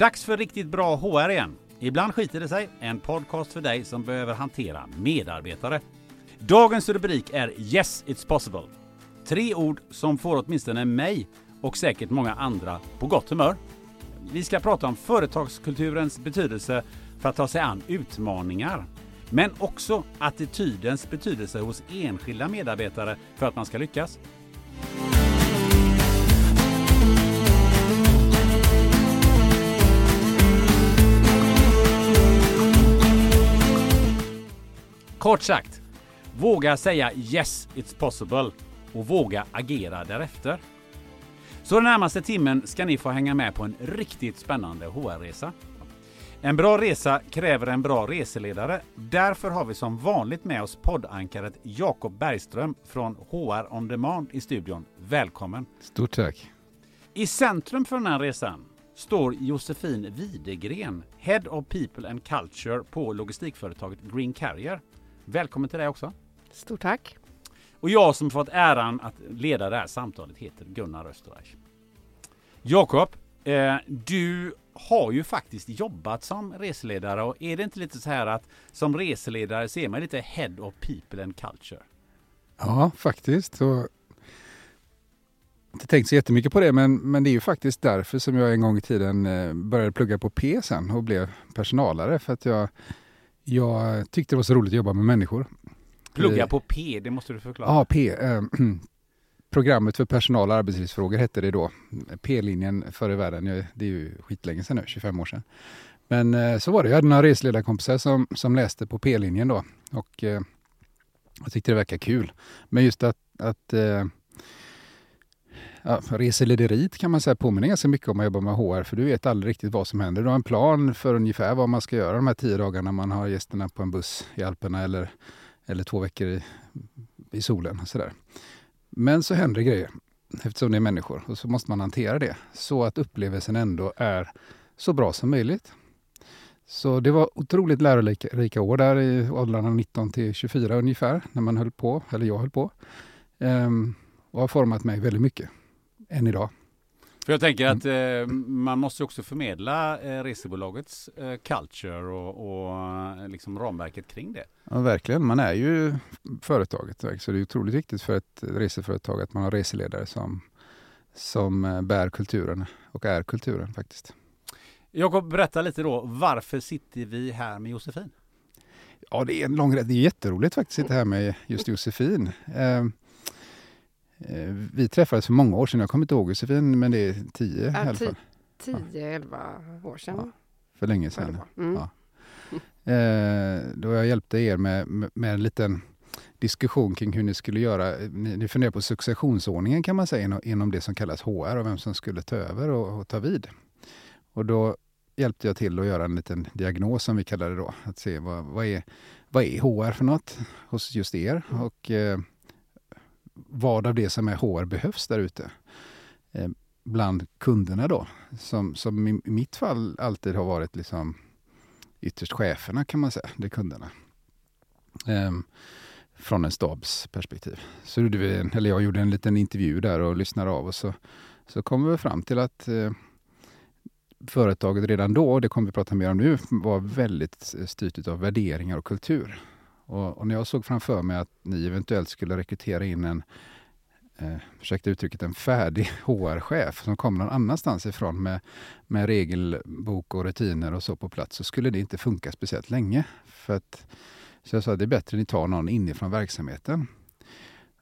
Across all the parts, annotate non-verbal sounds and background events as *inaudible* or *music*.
Dags för riktigt bra HR igen. Ibland skiter det sig. En podcast för dig som behöver hantera medarbetare. Dagens rubrik är Yes, it's possible. Tre ord som får åtminstone mig och säkert många andra på gott humör. Vi ska prata om företagskulturens betydelse för att ta sig an utmaningar. Men också attitydens betydelse hos enskilda medarbetare för att man ska lyckas. Kort sagt, våga säga yes, it's possible och våga agera därefter. Så den närmaste timmen ska ni få hänga med på en riktigt spännande HR-resa. En bra resa kräver en bra reseledare. Därför har vi som vanligt med oss poddankaret Jakob Bergström från HR On Demand i studion. Välkommen! Stort tack! I centrum för den här resan står Josefin Widegren, Head of People and Culture på logistikföretaget Green Carrier. Välkommen till dig också! Stort tack! Och jag som fått äran att leda det här samtalet heter Gunnar Österreich. Jakob, eh, du har ju faktiskt jobbat som reseledare och är det inte lite så här att som reseledare ser man lite Head of People and Culture? Ja, faktiskt. Och inte tänkt så jättemycket på det, men, men det är ju faktiskt därför som jag en gång i tiden eh, började plugga på P sen och blev personalare. För att jag, jag tyckte det var så roligt att jobba med människor. Plugga på P, det måste du förklara. Ja, P. Eh, *clears throat* programmet för personal och arbetslivsfrågor hette det då. P-linjen förr i världen, det är ju skitlänge sedan nu, 25 år sedan. Men eh, så var det, jag hade några reseledarkompisar som, som läste på P-linjen då och eh, jag tyckte det verkade kul. Men just att, att eh, ja, reselederiet kan man säga påminner ganska mycket om att jobba med HR, för du vet aldrig riktigt vad som händer. Du har en plan för ungefär vad man ska göra de här tio dagarna man har gästerna på en buss i Alperna eller, eller två veckor i, i solen. Och sådär. Men så händer grejer eftersom det är människor och så måste man hantera det så att upplevelsen ändå är så bra som möjligt. Så det var otroligt lärorika år där i åldrarna 19 till 24 ungefär när man höll på, eller jag höll på. Um, och har format mig väldigt mycket än idag. För jag tänker att mm. eh, man måste också förmedla eh, resebolagets eh, culture och, och eh, liksom ramverket kring det. Ja, verkligen. Man är ju företaget, så det är otroligt viktigt för ett reseföretag att man har reseledare som, som eh, bär kulturen och är kulturen faktiskt. Jakob, berätta lite då, varför sitter vi här med Josefin? Ja, det är en lång Det är jätteroligt faktiskt att sitta här med just Josefin. Eh, vi träffades för många år sedan, jag kommer inte ihåg Josefin, men det är tio ja, i alla fall. Tio, elva år sedan. Ja, för länge sedan. Mm. Ja. Eh, då jag hjälpte er med, med, med, en liten diskussion kring hur ni skulle göra. Ni, ni funderar på successionsordningen kan man säga inom, inom det som kallas HR och vem som skulle ta över och, och, ta vid. Och då hjälpte jag till att göra en liten diagnos som vi kallar det då. Att se vad, vad, är, vad är HR för något hos just er? Och eh, vad av det som är HR behövs där ute eh, bland kunderna då. Som, som i, mitt fall alltid har varit liksom ytterst cheferna kan man säga, det är kunderna. Eh, från en stabsperspektiv. Så gjorde vi, eller jag gjorde en liten intervju där och lyssnade av och så, så kom vi fram till att eh, företaget redan då, och det kommer vi prata mer om nu, var väldigt styrt av värderingar och kultur. Och, och, när jag såg framför mig att ni eventuellt skulle rekrytera in en, eh, ursäkta uttrycket, en färdig *laughs* HR-chef som kommer någon annanstans ifrån med, med regelbok och rutiner och så på plats, så skulle det inte funka speciellt länge. För att, så jag sa att det är bättre att ni tar någon inifrån verksamheten.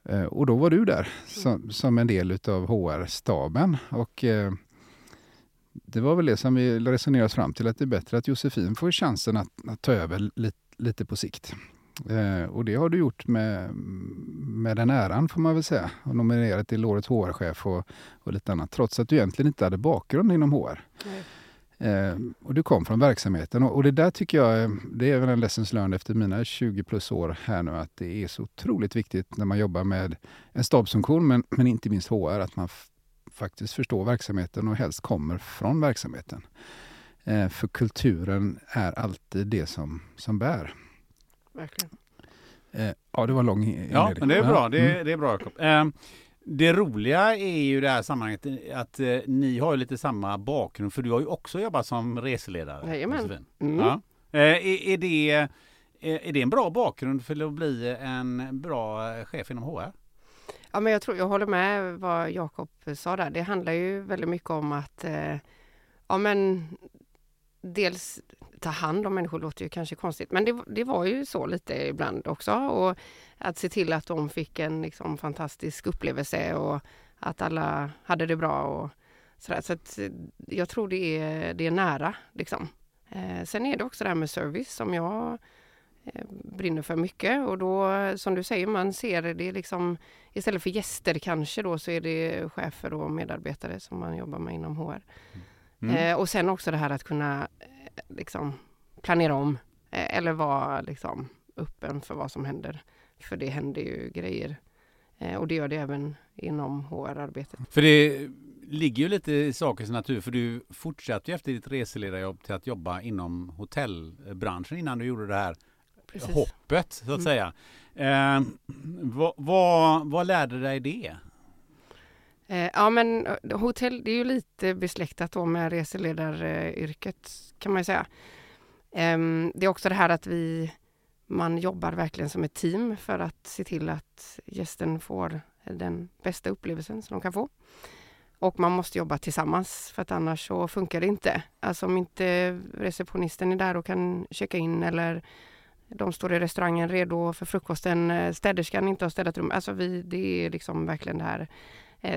Eh, och då var du där som, som en del av HR-staben. Och eh, det var väl det som vi resonerade oss fram till, att det är bättre att Josefin får chansen att, att ta över lite, lite på sikt. Eh, och det har du gjort med, med den äran får man väl säga. Och nominerat till Årets HR-chef och, och lite annat. Trots att du egentligen inte hade bakgrund inom HR. Eh, och du kom från verksamheten. Och, och, det där tycker jag, det är väl en lessons learned efter mina 20 plus år här nu. Att det är så otroligt viktigt när man jobbar med en stabsfunktion, men, men inte minst HR, att man faktiskt förstår verksamheten och helst kommer från verksamheten. Eh, för kulturen är alltid det som, som bär verkligen. Eh, ja, det var lång inledning. Ja, men det är bra. Det är, mm. det är bra, Jakob. Eh, Det roliga är ju det här sammanhanget att eh, ni har ju lite samma bakgrund för du har ju också jobbat som reseledare. Jajamän. Mm. Ja. Eh, är, är, det, eh, är det en bra bakgrund för att bli en bra eh, chef inom HR? Ja, men jag, tror, jag håller med vad Jakob sa där. Det handlar ju väldigt mycket om att eh, ja, men dels ta hand om människor låter ju kanske konstigt, men det, det var ju så lite ibland också. Och att se till att de fick en liksom, fantastisk upplevelse och att alla hade det bra och sådär. Så att, jag tror det är, det är nära liksom. Eh, sen är det också det här med service som jag eh, brinner för mycket och då som du säger, man ser det liksom istället för gäster kanske då så är det chefer och medarbetare som man jobbar med inom HR. Mm. Eh, och sen också det här att kunna liksom planera om eh, eller vara liksom öppen för vad som händer. För det händer ju grejer eh, och det gör det även inom HR-arbetet. För det ligger ju lite i sakens natur för du fortsatte ju efter ditt reseledarjobb till att jobba inom hotellbranschen innan du gjorde det här Precis. hoppet så att Mm. säga. Eh, vad, vad, vad lärde dig det? Eh, ja men eh, hotell, det är ju lite besläktat då med reseledaryrket kan man ju säga. Ehm, det är också det här att vi, man jobbar verkligen som ett team för att se till att gästen får den bästa upplevelsen som de kan få. Och man måste jobba tillsammans för att annars så funkar det inte. Alltså om inte receptionisten är där och kan checka in eller de står i restaurangen redo för frukosten, eh, städerskan inte har städat rum. Alltså vi, det är liksom verkligen det här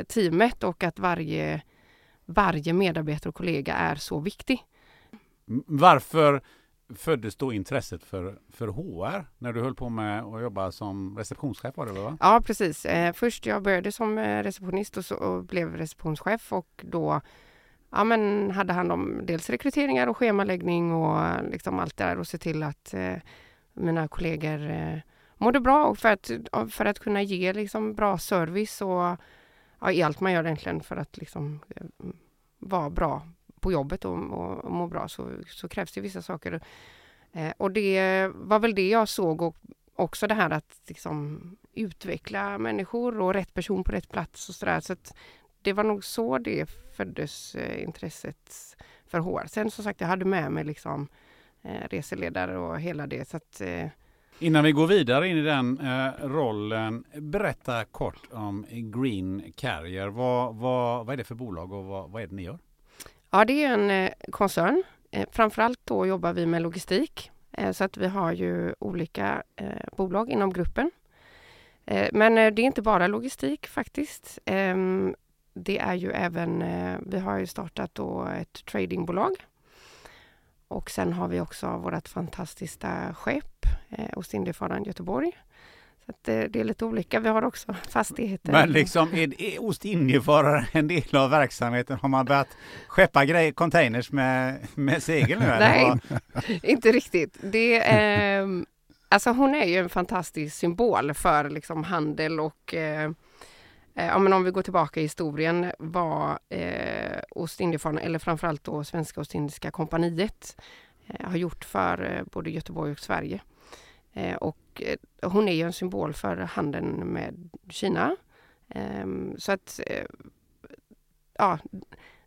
teamet och att varje, varje medarbetare och kollega är så viktig. Varför föddes då intresset för, för HR när du höll på med att jobba som receptionschef var det va? Ja precis. Eh, först jag började som eh, receptionist och, så, och blev receptionschef och då ja, men hade hand om dels rekryteringar och schemaläggning och liksom allt det där och se till att eh, mina kollegor eh, mådde bra och för att, för att kunna ge liksom, bra service och ja, i allt man gör egentligen för att liksom, eh, vara bra på jobbet och, och, och må bra så, så krävs det vissa saker. Eh, och det var väl det jag såg och också det här att liksom, utveckla människor och rätt person på rätt plats och sådär. Så att det var nog så det föddes eh, intresset för HR. Sen som sagt, jag hade med mig liksom eh, reseledare och hela det. Så att, eh, Innan vi går vidare in i den eh, rollen, berätta kort om Green Carrier. Vad, vad, vad är det för bolag och vad, vad är det ni gör? Ja, det är en eh, koncern. Eh, framförallt då jobbar vi med logistik. Eh, så att vi har ju olika eh, bolag inom gruppen. Eh, men eh, det är inte bara logistik faktiskt. Ehm, det är ju även, eh, vi har ju startat då ett tradingbolag. Och sen har vi också vårt fantastiska skepp, eh, Ostindiefararen Göteborg. Så att eh, det är lite olika. Vi har också *laughs* fastigheter. Men liksom, är, är Ostindiefarare en del av verksamheten? Har man börjat skeppa grejer, containers med, med segel nu? Nej, *laughs* inte riktigt. Det, ehm, alltså hon är ju en fantastisk symbol för liksom handel och eh, eh, Eh, ja, men om vi går tillbaka i historien vad eh, Ostindiefararen, eller framförallt då Svenska Ostindiska kompaniet eh, har gjort för eh, både Göteborg och Sverige. Eh, och eh, hon är ju en symbol för handeln med Kina. Ehm, så att eh, ja,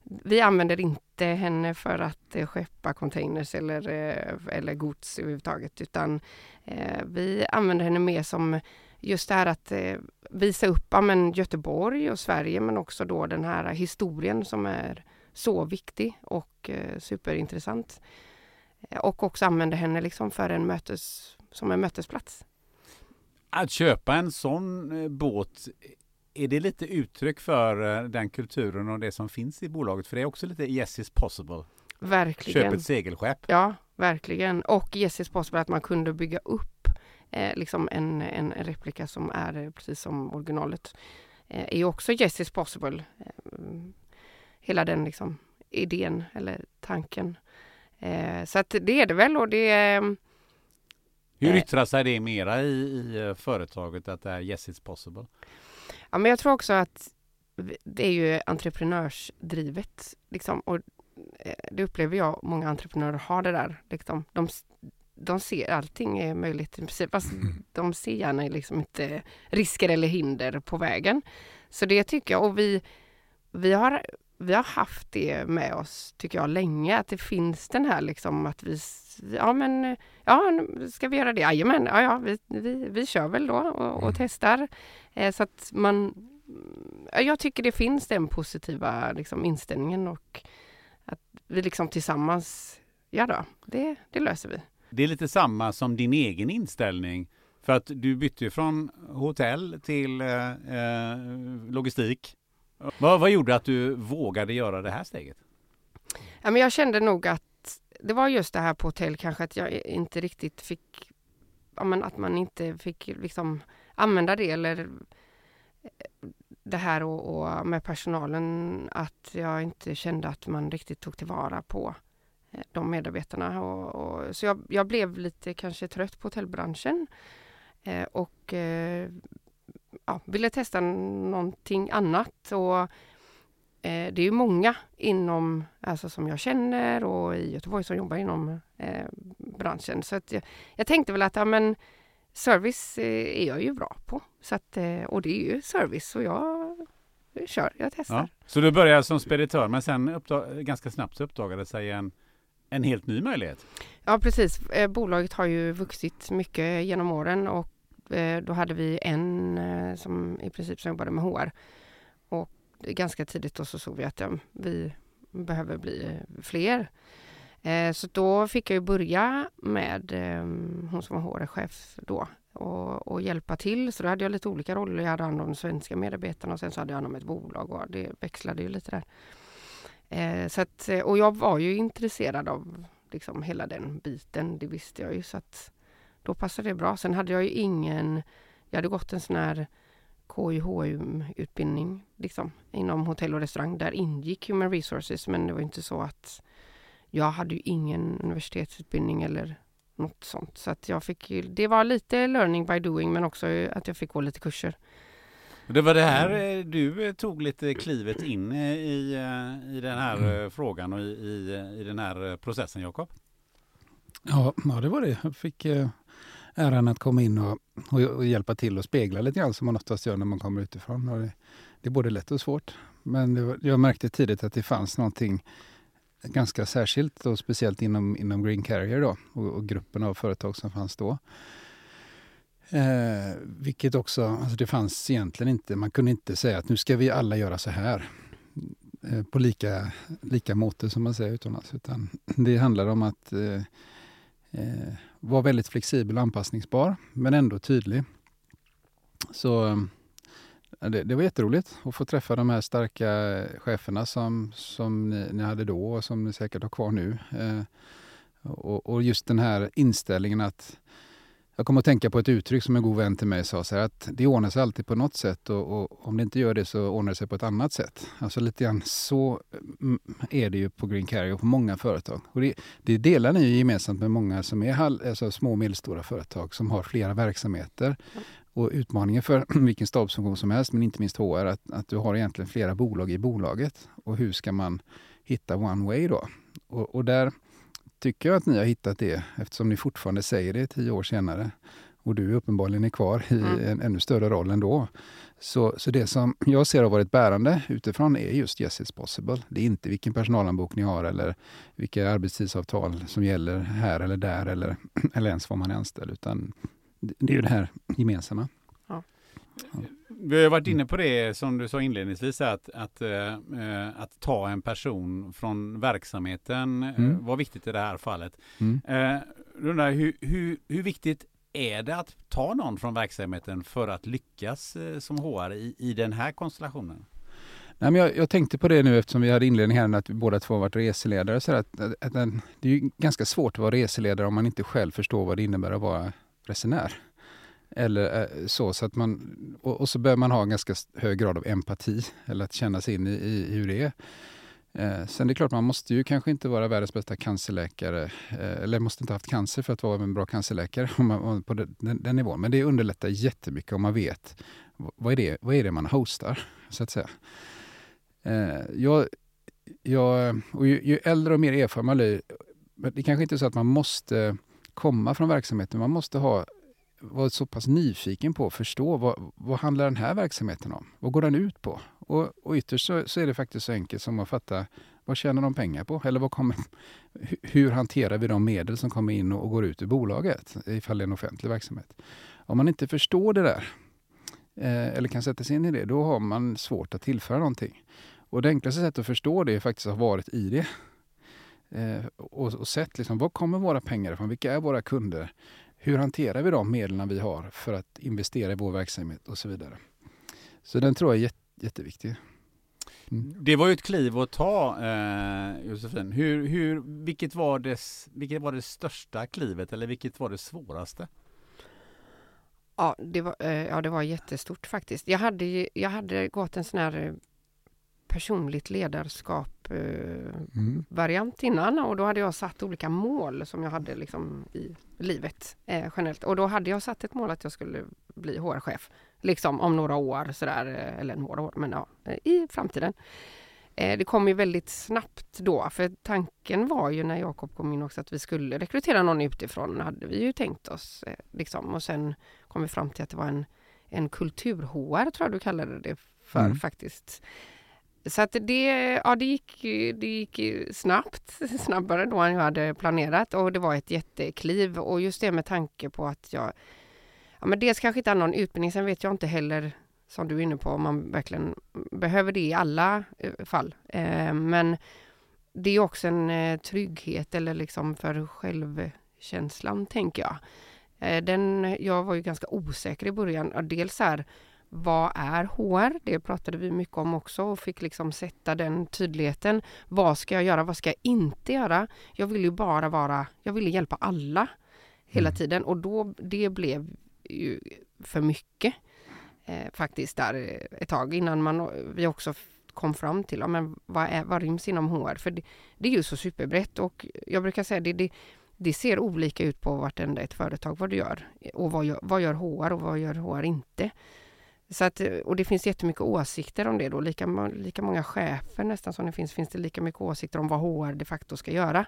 vi använder inte henne för att eh, skeppa containers eller, eh, eller gods överhuvudtaget utan eh, vi använder henne mer som just det här att eh, visa upp ja, men Göteborg och Sverige men också då den här historien som är så viktig och eh, superintressant. Eh, Och också använder henne liksom för en mötes, som en mötesplats. Att köpa en sån båt, är det lite uttryck för den kulturen och det som finns i bolaget? För det är också lite yes is possible. Verkligen. Köp ett segelskepp. Ja, verkligen. Och Yes is possible att man kunde bygga upp eh, liksom en, en replika som är eh, precis som originalet. Eh, är också Yes is possible. Eh, hela den liksom idén eller tanken. Eh, så att det är det väl och det är Hur yttrar sig det mera i, i företaget att det är yes it's possible? Ja, men jag tror också att det är ju entreprenörsdrivet. Liksom, och det upplever jag många entreprenörer har det där. Liksom. De, de ser allting är möjligt i princip. Fast de ser gärna liksom inte risker eller hinder på vägen. Så det tycker jag. Och vi, vi, har, vi har haft det med oss, tycker jag, länge. Att det finns den här liksom att vi... Ja, men ja, ska vi göra det? Jajamän, ja, ja, vi, vi, vi kör väl då och, och mm. testar. Eh, så att man... Jag tycker det finns den positiva liksom, inställningen och att vi liksom tillsammans, ja då, det, det löser vi. Det är lite samma som din egen inställning. För att du bytte från hotell till eh, eh, logistik. Vad, vad gjorde att du vågade göra det här steget? Ja, men jag kände nog att det var just det här på hotell kanske att jag inte riktigt fick, ja, men att man inte fick liksom använda det eller eh, det här och, och, med personalen att jag inte kände att man riktigt tog tillvara på Eh, Eh, de medarbetarna. Och, och, så jag, jag, blev lite kanske trött på hotellbranschen eh, och eh, ja, ville testa någonting annat. Och, eh, det är ju många inom, alltså som jag känner och i Göteborg som jobbar inom eh, branschen. Så att jag, jag, tänkte väl att ja, men, service eh, är jag ju bra på. Så att, eh, och det är ju service och jag kör, jag testar. Ja. Så du började som speditör men sen ganska snabbt så uppdagade sig en en helt ny möjlighet. Ja precis. Eh, bolaget har ju vuxit mycket genom åren och eh, då hade vi en eh, som i princip som jobbade med HR. Och ganska tidigt då så såg vi att ja, vi behöver bli fler. Så då fick jag ju börja med ehm, hon som var HR-chef då och, och, hjälpa till. Så då hade jag lite olika roller. Jag hade hand om de svenska medarbetarna och sen så hade jag hand om ett bolag och det växlade ju lite där. Eh, så att, eh, och jag var ju intresserad av liksom hela den biten, det visste jag ju. Så att då passade det bra. Sen hade jag ju ingen... Jag hade gått en sån här KIHU-utbildning liksom, inom hotell och restaurang. Där ingick Human Resources men det var inte så att jag hade ju ingen universitetsutbildning eller något sånt. Så att jag fick, det var lite learning by doing men också att jag fick gå lite kurser. Det var det här mm. eh, du eh, tog lite klivet in eh, i, i den här mm. frågan och i, i, i den här processen, Jakob? Ja, ja, det var det. Jag fick äran att komma in och, och, och, hjälpa till och spegla lite grann som man oftast gör när man kommer utifrån. Och det, det är både lätt och svårt. Men var, jag märkte tidigt att det fanns någonting ganska särskilt och speciellt inom, inom Green Carrier då, och, och gruppen av företag som fanns då. Eh, vilket också, alltså det fanns egentligen inte, man kunde inte säga att nu ska vi alla göra så här eh, på lika, lika måte som man säger utomlands. Utan det handlar om att eh, eh, vara väldigt flexibel och anpassningsbar men ändå tydlig. Så eh, det, det, var jätteroligt att få träffa de här starka eh, cheferna som, som ni, ni hade då och som ni säkert har kvar nu. Eh, och, och just den här inställningen att jag kommer att tänka på ett uttryck som en god vän till mig sa, så här, att det ordnar sig alltid på något sätt och, och, om det inte gör det så ordnar det sig på ett annat sätt. Alltså lite grann så mm, är det ju på Green Carrier och på många företag. Och det, det delar ni ju gemensamt med många som är alltså små och medelstora företag som har flera verksamheter. Och utmaningen för *clears throat* vilken stabsfunktion som helst, men inte minst HR, att, att du har egentligen flera bolag i bolaget. Och hur ska man hitta one way då? Och, och där tycker jag att ni har hittat det eftersom ni fortfarande säger det tio år senare. Och du uppenbarligen är kvar i mm. en ännu större roll ändå. Så, så det som jag ser har varit bärande utifrån är just Yes It's Possible. Det är inte vilken personalanbok ni har eller vilka arbetstidsavtal som gäller här eller där eller, *clears throat* eller ens var man är anställd. Utan det är ju det här gemensamma. Vi har varit inne på det som du sa inledningsvis, att, att, äh, att ta en person från verksamheten eh, mm. var viktigt i det här fallet. Mm. Äh, undrar, hur, hur, hur viktigt är det att ta någon från verksamheten för att lyckas som HR i, i den här konstellationen? Nej, men jag, jag, tänkte på det nu eftersom vi hade inledning här att vi båda två varit reseledare. Så att, att, att, det är ganska svårt att vara reseledare om man inte själv förstår vad det innebär att vara resenär. Eller eh, så, så att man, och, och, så behöver man ha en ganska hög grad av empati, eller att känna sig in i, i hur det är. Eh, sen det är klart, man måste ju kanske inte vara världens bästa cancerläkare, eh, eller måste inte ha haft cancer för att vara en bra cancerläkare *laughs* om man, på den, den, nivån. Men det underlättar jättemycket om man vet vad är det, vad är det man hostar, så att säga. Eh, jag, jag, och ju, ju, äldre och mer erfaren man blir, det kanske inte är så att man måste komma från verksamheten. Man måste ha, vara så pass nyfiken på att förstå vad, vad handlar den här verksamheten om? Vad går den ut på? Och, och ytterst så, så, är det faktiskt så enkelt som att fatta vad tjänar de pengar på? Eller vad kommer, hur hanterar vi de medel som kommer in och, och går ut ur bolaget ifall det är en offentlig verksamhet? Om man inte förstår det där eh, eller kan sätta sig in i det, då har man svårt att tillföra någonting. Och det enklaste sättet att förstå det är faktiskt att ha varit i det. Eh, och, och sett liksom, var kommer våra pengar ifrån? Vilka är våra kunder? Hur hanterar vi de medlen vi har för att investera i vår verksamhet och så vidare. Så den tror jag är jätte, jätteviktig. Mm. Det var ju ett kliv att ta, eh, Josefin. Hur, hur, vilket, var det, vilket var det största klivet eller vilket var det svåraste? Ja, det var, eh, ja, det var jättestort faktiskt. Jag hade, jag hade gått en sån här eh, personligt ledarskap eh, mm. variant innan och då hade jag satt olika mål som jag hade liksom i livet eh, generellt. Och då hade jag satt ett mål att jag skulle bli HR-chef liksom om några år sådär, eh, eller några år, men ja, eh, i framtiden. Eh, det kom ju väldigt snabbt då, för tanken var ju när Jakob kom in också att vi skulle rekrytera någon utifrån, hade vi ju tänkt oss. Liksom. Och sen kom vi fram till att det var en, en kultur-HR, tror jag du kallade det för mm. faktiskt. Så att det, ja, det, gick, det gick snabbt, *laughs* snabbare då än jag hade planerat och det var ett jättekliv och just det med tanke på att jag ja, men dels kanske inte har någon utbildning, sen vet jag inte heller som du är inne på om man verkligen behöver det i alla eh, fall. Eh, men det är också en eh, trygghet eller liksom för självkänslan tänker jag. Eh, den, jag var ju ganska osäker i början. Dels här, vad är HR? Det pratade vi mycket om också och fick liksom sätta den tydligheten. Vad ska jag göra? Vad ska jag inte göra? Jag vill ju bara vara, jag ville hjälpa alla hela mm. tiden och då det blev ju för mycket eh, faktiskt där ett tag innan man, vi också kom fram till ja, men vad, är, vad ryms inom HR. För det, det är ju så superbrett och jag brukar säga det, det, det ser olika ut på vartenda ett företag vad du gör. Och vad gör, vad gör HR och vad gör HR inte? Så att, och det finns jättemycket åsikter om det då. Lika, lika många chefer nästan som det finns, finns det lika mycket åsikter om vad HR de facto ska göra.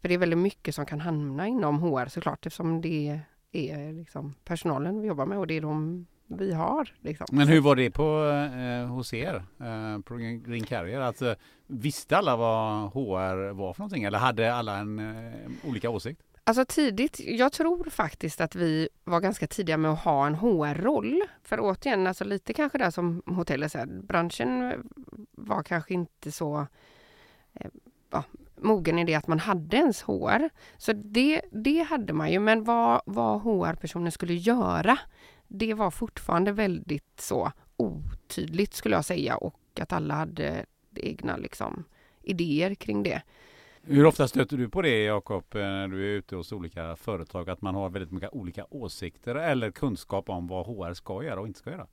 För det är väldigt mycket som kan hamna inom HR såklart eftersom det är liksom personalen vi jobbar med och det är de vi har. Liksom. Men hur var det på, eh, hos er eh, på Green Carrier? Alltså, visste alla vad HR var för någonting eller hade alla en eh, olika åsikt? Alltså tidigt, jag tror faktiskt att vi var ganska tidiga med att ha en HR-roll. För återigen, alltså lite kanske där som hotellet säger, branschen var kanske inte så eh, ja, mogen i det att man hade ens HR. Så det, det hade man ju, men vad, vad HR-personen skulle göra, det var fortfarande väldigt så otydligt skulle jag säga och att alla hade egna liksom, idéer kring det. Hur ofta stöter du på det Jakob, eh, när du är ute hos olika företag, att man har väldigt många olika åsikter eller kunskap om vad HR ska göra och inte ska göra?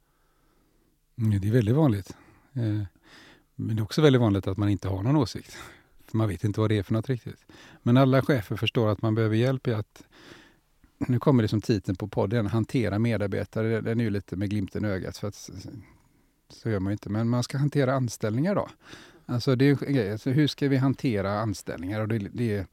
Det är väldigt vanligt. Eh, men det är också väldigt vanligt att man inte har någon åsikt. Man vet inte vad det är för något riktigt. Men alla chefer förstår att man behöver hjälp i att, nu kommer det som titeln på podden, hantera medarbetare. Den är ju lite med glimten i ögat, för att så gör man ju inte. Men man ska hantera anställningar då. Alltså det är en grej. Alltså hur ska vi hantera anställningar? Och det, det är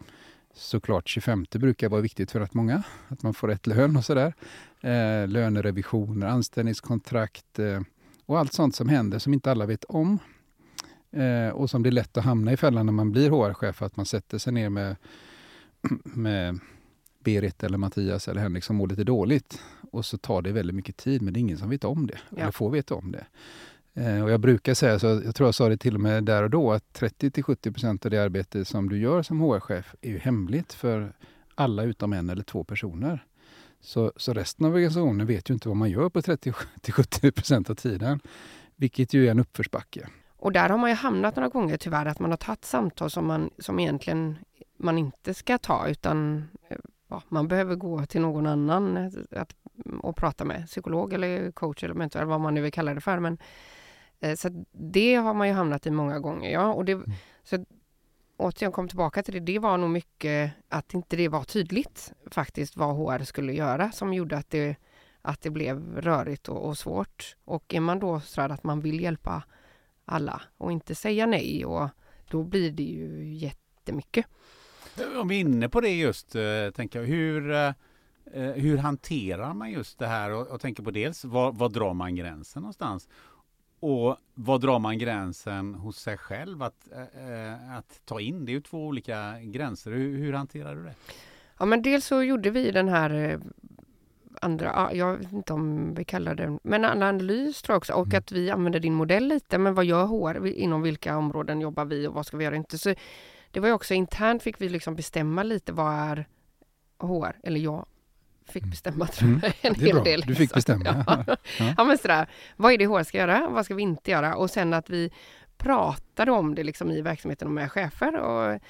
såklart 25 brukar vara viktigt för att många. Att man får rätt lön och sådär. Eh, lönerevisioner, anställningskontrakt eh, och allt sånt som händer som inte alla vet om. Eh, och som det är lätt att hamna i fällan när man blir HR-chef. Att man sätter sig ner med, *clears throat* med Berit eller Mattias eller Henrik som mår lite dåligt. Och så tar det väldigt mycket tid men det är ingen som vet om det. Ja. Eller får veta om det. Eh, och jag brukar säga, så jag tror jag sa det till och med där och då, att 30-70% av det arbete som du gör som HR-chef är ju hemligt för alla utom en eller två personer. Så, så resten av organisationen vet ju inte vad man gör på 30-70% av tiden, vilket ju är en uppförsbacke. Och där har man ju hamnat några gånger tyvärr, att man har tagit samtal som man som egentligen man inte ska ta, utan eh, ja, man behöver gå till någon annan eh, att, att, och prata med, psykolog eller coach eller mentor, vad man nu vill kalla det för. Men Eh, så det har man ju hamnat i många gånger. Ja. Och det, mm. så återigen kom tillbaka till det, det var nog mycket att inte det var tydligt faktiskt vad HR skulle göra som gjorde att det, att det blev rörigt och, och svårt. Och är man då så att man vill hjälpa alla och inte säga nej och då blir det ju jättemycket. Om vi är inne på det just, eh, tänker jag, hur, eh, eh, hur hanterar man just det här och, och tänker på dels var, var drar man gränsen någonstans? Och var drar man gränsen hos sig själv att, äh, att ta in? Det är ju två olika gränser. Hur, hur hanterar du det? Ja men dels så gjorde vi den här andra, jag vet inte om vi kallar det, men analys tror jag också och mm. att vi använder din modell lite. Men vad gör HR? Inom vilka områden jobbar vi och vad ska vi göra inte? Så det var ju också internt fick vi liksom bestämma lite vad är HR? Eller jag fick mm. bestämma tror jag, en hel bra. del. Du fick bestämma. Ja. ja. ja men sådär, vad är det HR ska göra? Vad ska vi inte göra? Och sen att vi pratade om det liksom i verksamheten och med chefer. Och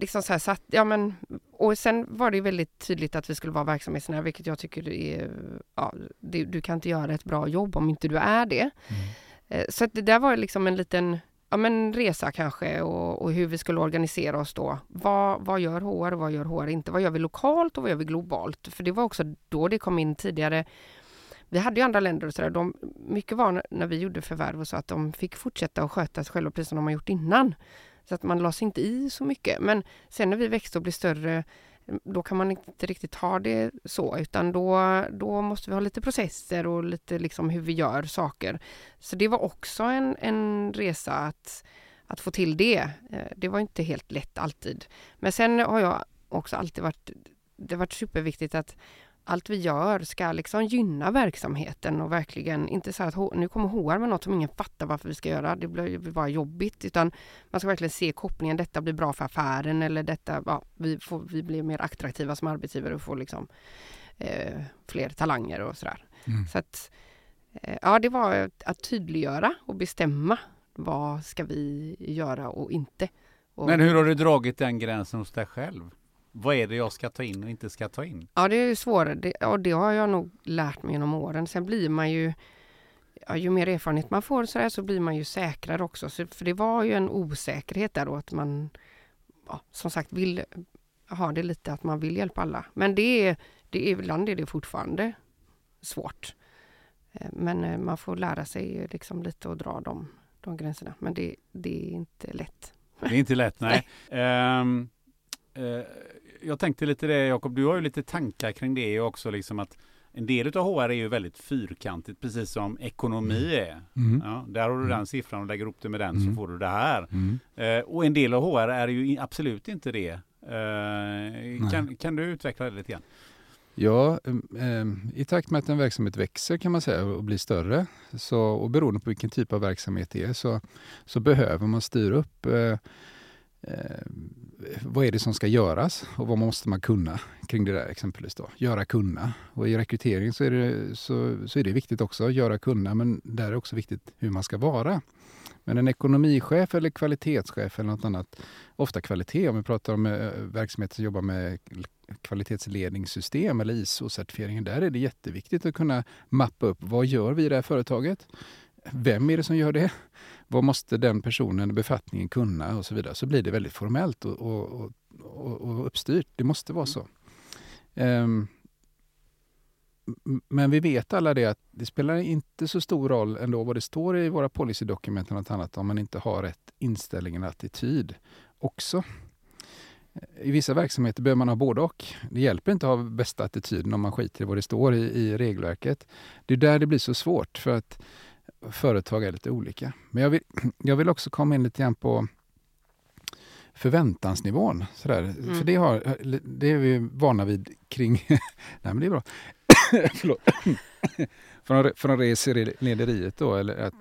liksom så här satt, ja men, och sen var det väldigt tydligt att vi skulle vara verksamhetsnära, vilket jag tycker är, ja, det, du kan inte göra ett bra jobb om inte du är det. Mm. Eh, så det där var liksom en liten ja, men resa kanske och, och, hur vi skulle organisera oss då. Vad, vad gör HR, och vad gör HR inte? Vad gör vi lokalt och vad gör vi globalt? För det var också då det kom in tidigare. Vi hade ju andra länder och sådär. mycket var när vi gjorde förvärv och så att de fick fortsätta att sköta sig själva precis som de har gjort innan. Så att man lade sig inte i så mycket. Men sen när vi växte och blev större då kan man inte riktigt ha det så utan då, då måste vi ha lite processer och lite liksom hur vi gör saker. Så det var också en, en resa att, att få till det. Eh, det var inte helt lätt alltid. Men sen har jag också alltid varit, det har varit superviktigt att allt vi gör ska liksom gynna verksamheten och verkligen inte så att nu kommer HR med något som ingen fattar varför vi ska göra. Det blir bara jobbigt utan man ska verkligen se kopplingen. Detta blir bra för affären eller detta, ja, vi, får, vi blir mer attraktiva som arbetsgivare och får liksom eh, fler talanger och sådär. Mm. Så att eh, ja, det var att tydliggöra och bestämma vad ska vi göra och inte. Och, Men hur har du dragit den gränsen hos dig själv? Vad är det jag ska ta in och inte ska ta in? Ja, det är svårare det, och det har jag nog lärt mig genom åren. Sen blir man ju, ja, ju mer erfarenhet man får så, här, så blir man ju säkrare också. Så, för det var ju en osäkerhet där då att man, ja, som sagt, vill ha det lite att man vill hjälpa alla. Men det är, det är, ibland är det fortfarande svårt. Eh, men eh, man får lära sig liksom lite att dra de, de gränserna. Men det, det är inte lätt. Det är inte lätt, nej. *laughs* nej. Um, uh, jag tänkte lite det Jakob, du har ju lite tankar kring det också liksom att en del av HR är ju väldigt fyrkantigt, precis som ekonomi mm. är. Mm. Ja, där har du mm. den siffran och lägger ihop det med den mm. så får du det här. Mm. Eh, och en del av HR är ju absolut inte det. Eh, kan, kan du utveckla det lite grann? Ja, eh, i takt med att en verksamhet växer kan man säga och blir större så, och beroende på vilken typ av verksamhet det är så, så behöver man styra upp eh, vad är det som ska göras och vad måste man kunna kring det där exempelvis då? Göra kunna. Och i rekrytering så är det, så, så är det viktigt också att göra kunna, men där är det också viktigt hur man ska vara. Men en ekonomichef eller kvalitetschef eller något annat, ofta kvalitet, om vi pratar om eh, verksamheter som jobbar med kvalitetsledningssystem eller ISO-certifieringen, där är det jätteviktigt att kunna mappa upp vad gör vi i det här företaget? Vem är det som gör det? Vad måste den personen, befattningen kunna och så vidare. Så blir det väldigt formellt och, och, och, och uppstyrt. Det måste vara så. Um, men vi vet alla det att det spelar inte så stor roll ändå vad det står i våra policydokument eller något annat om man inte har rätt inställning eller attityd också. I vissa verksamheter behöver man ha både och. Det hjälper inte att ha bästa attityden om man skiter i vad det står i, i regelverket. Det är där det blir så svårt för att företag är lite olika. Men jag vill, *clears throat* jag vill också komma in lite grann på förväntansnivån. Sådär. Mm. För det, har, det är vi vana vid kring... *laughs* Nej, men det är bra. *coughs* Förlåt. *coughs* från, från reselederiet då, eller att,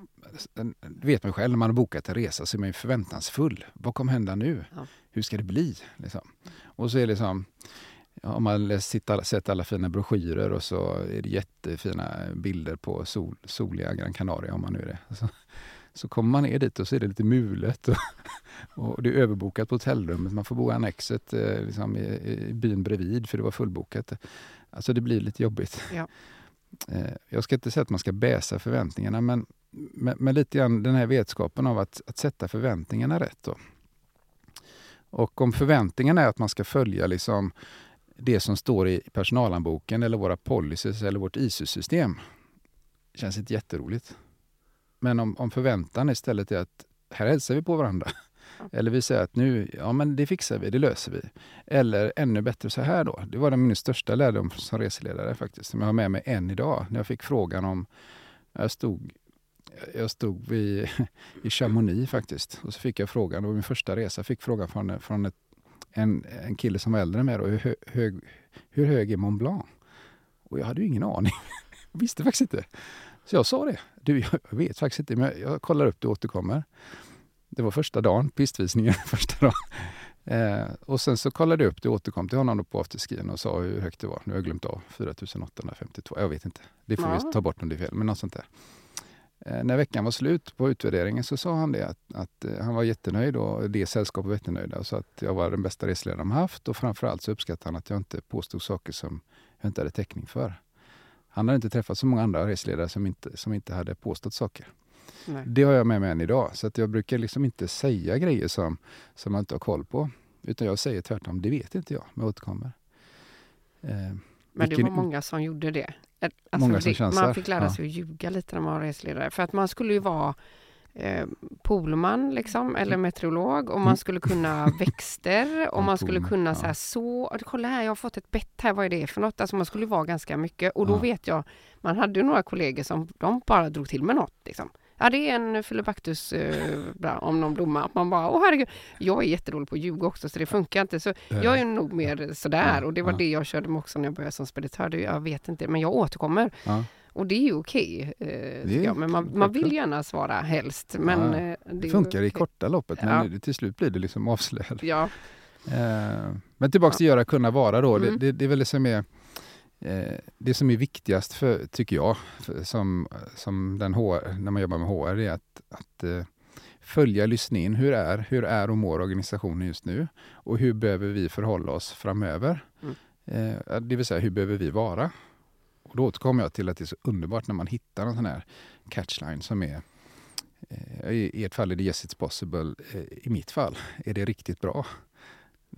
vet man själv, när man har bokat en resa så är man ju förväntansfull. Vad kommer hända nu? Ja. Hur ska det bli? Liksom. Och så är det liksom, om man sett alla fina broschyrer och så är det jättefina bilder på sol, soliga Gran Canaria om man nu är det. Så, så kommer man ner dit och så är det lite mulet och, *laughs* och det är överbokat på hotellrummet. Man får bo i annexet eh, liksom i, i byn bredvid för det var fullbokat. Alltså det blir lite jobbigt. Ja. *laughs* Eh, jag ska inte säga att man ska bäsa förväntningarna men, men, men lite grann den här vetskapen av att, att sätta förväntningarna rätt. Då. Och om förväntningarna är att man ska följa liksom det som står i personalanboken eller våra policies eller vårt ISO-system. känns inte jätteroligt. Men om, om förväntan istället är att här hälsar vi på varandra. Eller vi säger att nu, ja men det fixar vi, det löser vi. Eller ännu bättre så här då. Det var den min största lärdom som reseledare faktiskt, som jag har med mig än idag. När jag fick frågan om, jag stod jag stod vid, *laughs* i Chamonix faktiskt. Och så fick jag frågan, det var min första resa, fick frågan från, från ett, en, en kille som var äldre än mig då, hur, hög, hur hög är Mont Blanc? Och jag hade ju ingen aning. *laughs* Jag visste faktiskt inte. Så jag sa det. Du, jag vet faktiskt inte, men jag, jag kollar upp det och återkommer. Det var första dagen, pistvisningen *laughs* första dagen. Eh, och sen så kollade jag upp det och återkom till honom på afterskin och sa hur högt det var. Nu har jag glömt av, 4852. Jag vet inte. Det får ja. vi ta bort om det är fel, men något sånt där. Eh, när veckan var slut på utvärderingen så sa han det att, att eh, han var jättenöjd och det sällskapet var jättenöjda. Så att jag var den bästa reseledaren de haft och framförallt så uppskattade han att jag inte påstod saker som jag inte hade täckning för. Han hade inte träffat så många andra reseledare som inte, som inte hade påstått saker. Nej. Det har jag med mig än idag. Så att jag brukar liksom inte säga grejer som, som man inte har koll på. Utan jag säger tvärtom, det vet inte jag, men jag återkommer. Eh, men det var många som gjorde det. Alltså många som det, man fick lära sig ja. att ljuga lite när man var reseledare. För att man skulle ju vara eh, polman liksom, eller mm. meteorolog och man mm. skulle kunna *laughs* växter och man skulle kunna ja. så kolla här, jag har fått ett bett här, vad är det för något? Alltså man skulle vara ganska mycket och då ja. vet jag, man hade ju några kollegor som de bara drog till med något liksom. Ja, det är en filibactus eh, om någon blomma. Man bara, åh herregud. Jag är jättedålig på att ljuga också, så det funkar inte. Så jag är nog mer sådär. Och det var det jag körde med också när jag började som speditör. Jag vet inte, men jag återkommer. Ja. Och det är ju okej, eh, Men man, man, vill gärna svara helst. Men, ja, eh, det, funkar okay. i korta loppet, men ja. till slut blir det liksom avslöjat. Ja. Eh, men tillbaks till göra, kunna, vara då. Mm. Det, det, det är väl det som är det som är viktigast, för, tycker jag, för, som, som den HR, när man jobbar med HR, är att, att eh, följa, lyssna in. Hur är, hur är och mår organisationen just nu? Och hur behöver vi förhålla oss framöver? Mm. Eh, det vill säga, hur behöver vi vara? Och då återkommer jag till att det är så underbart när man hittar en sån här catchline som är eh, i ert fall är det yes it's possible. Eh, I mitt fall är det riktigt bra.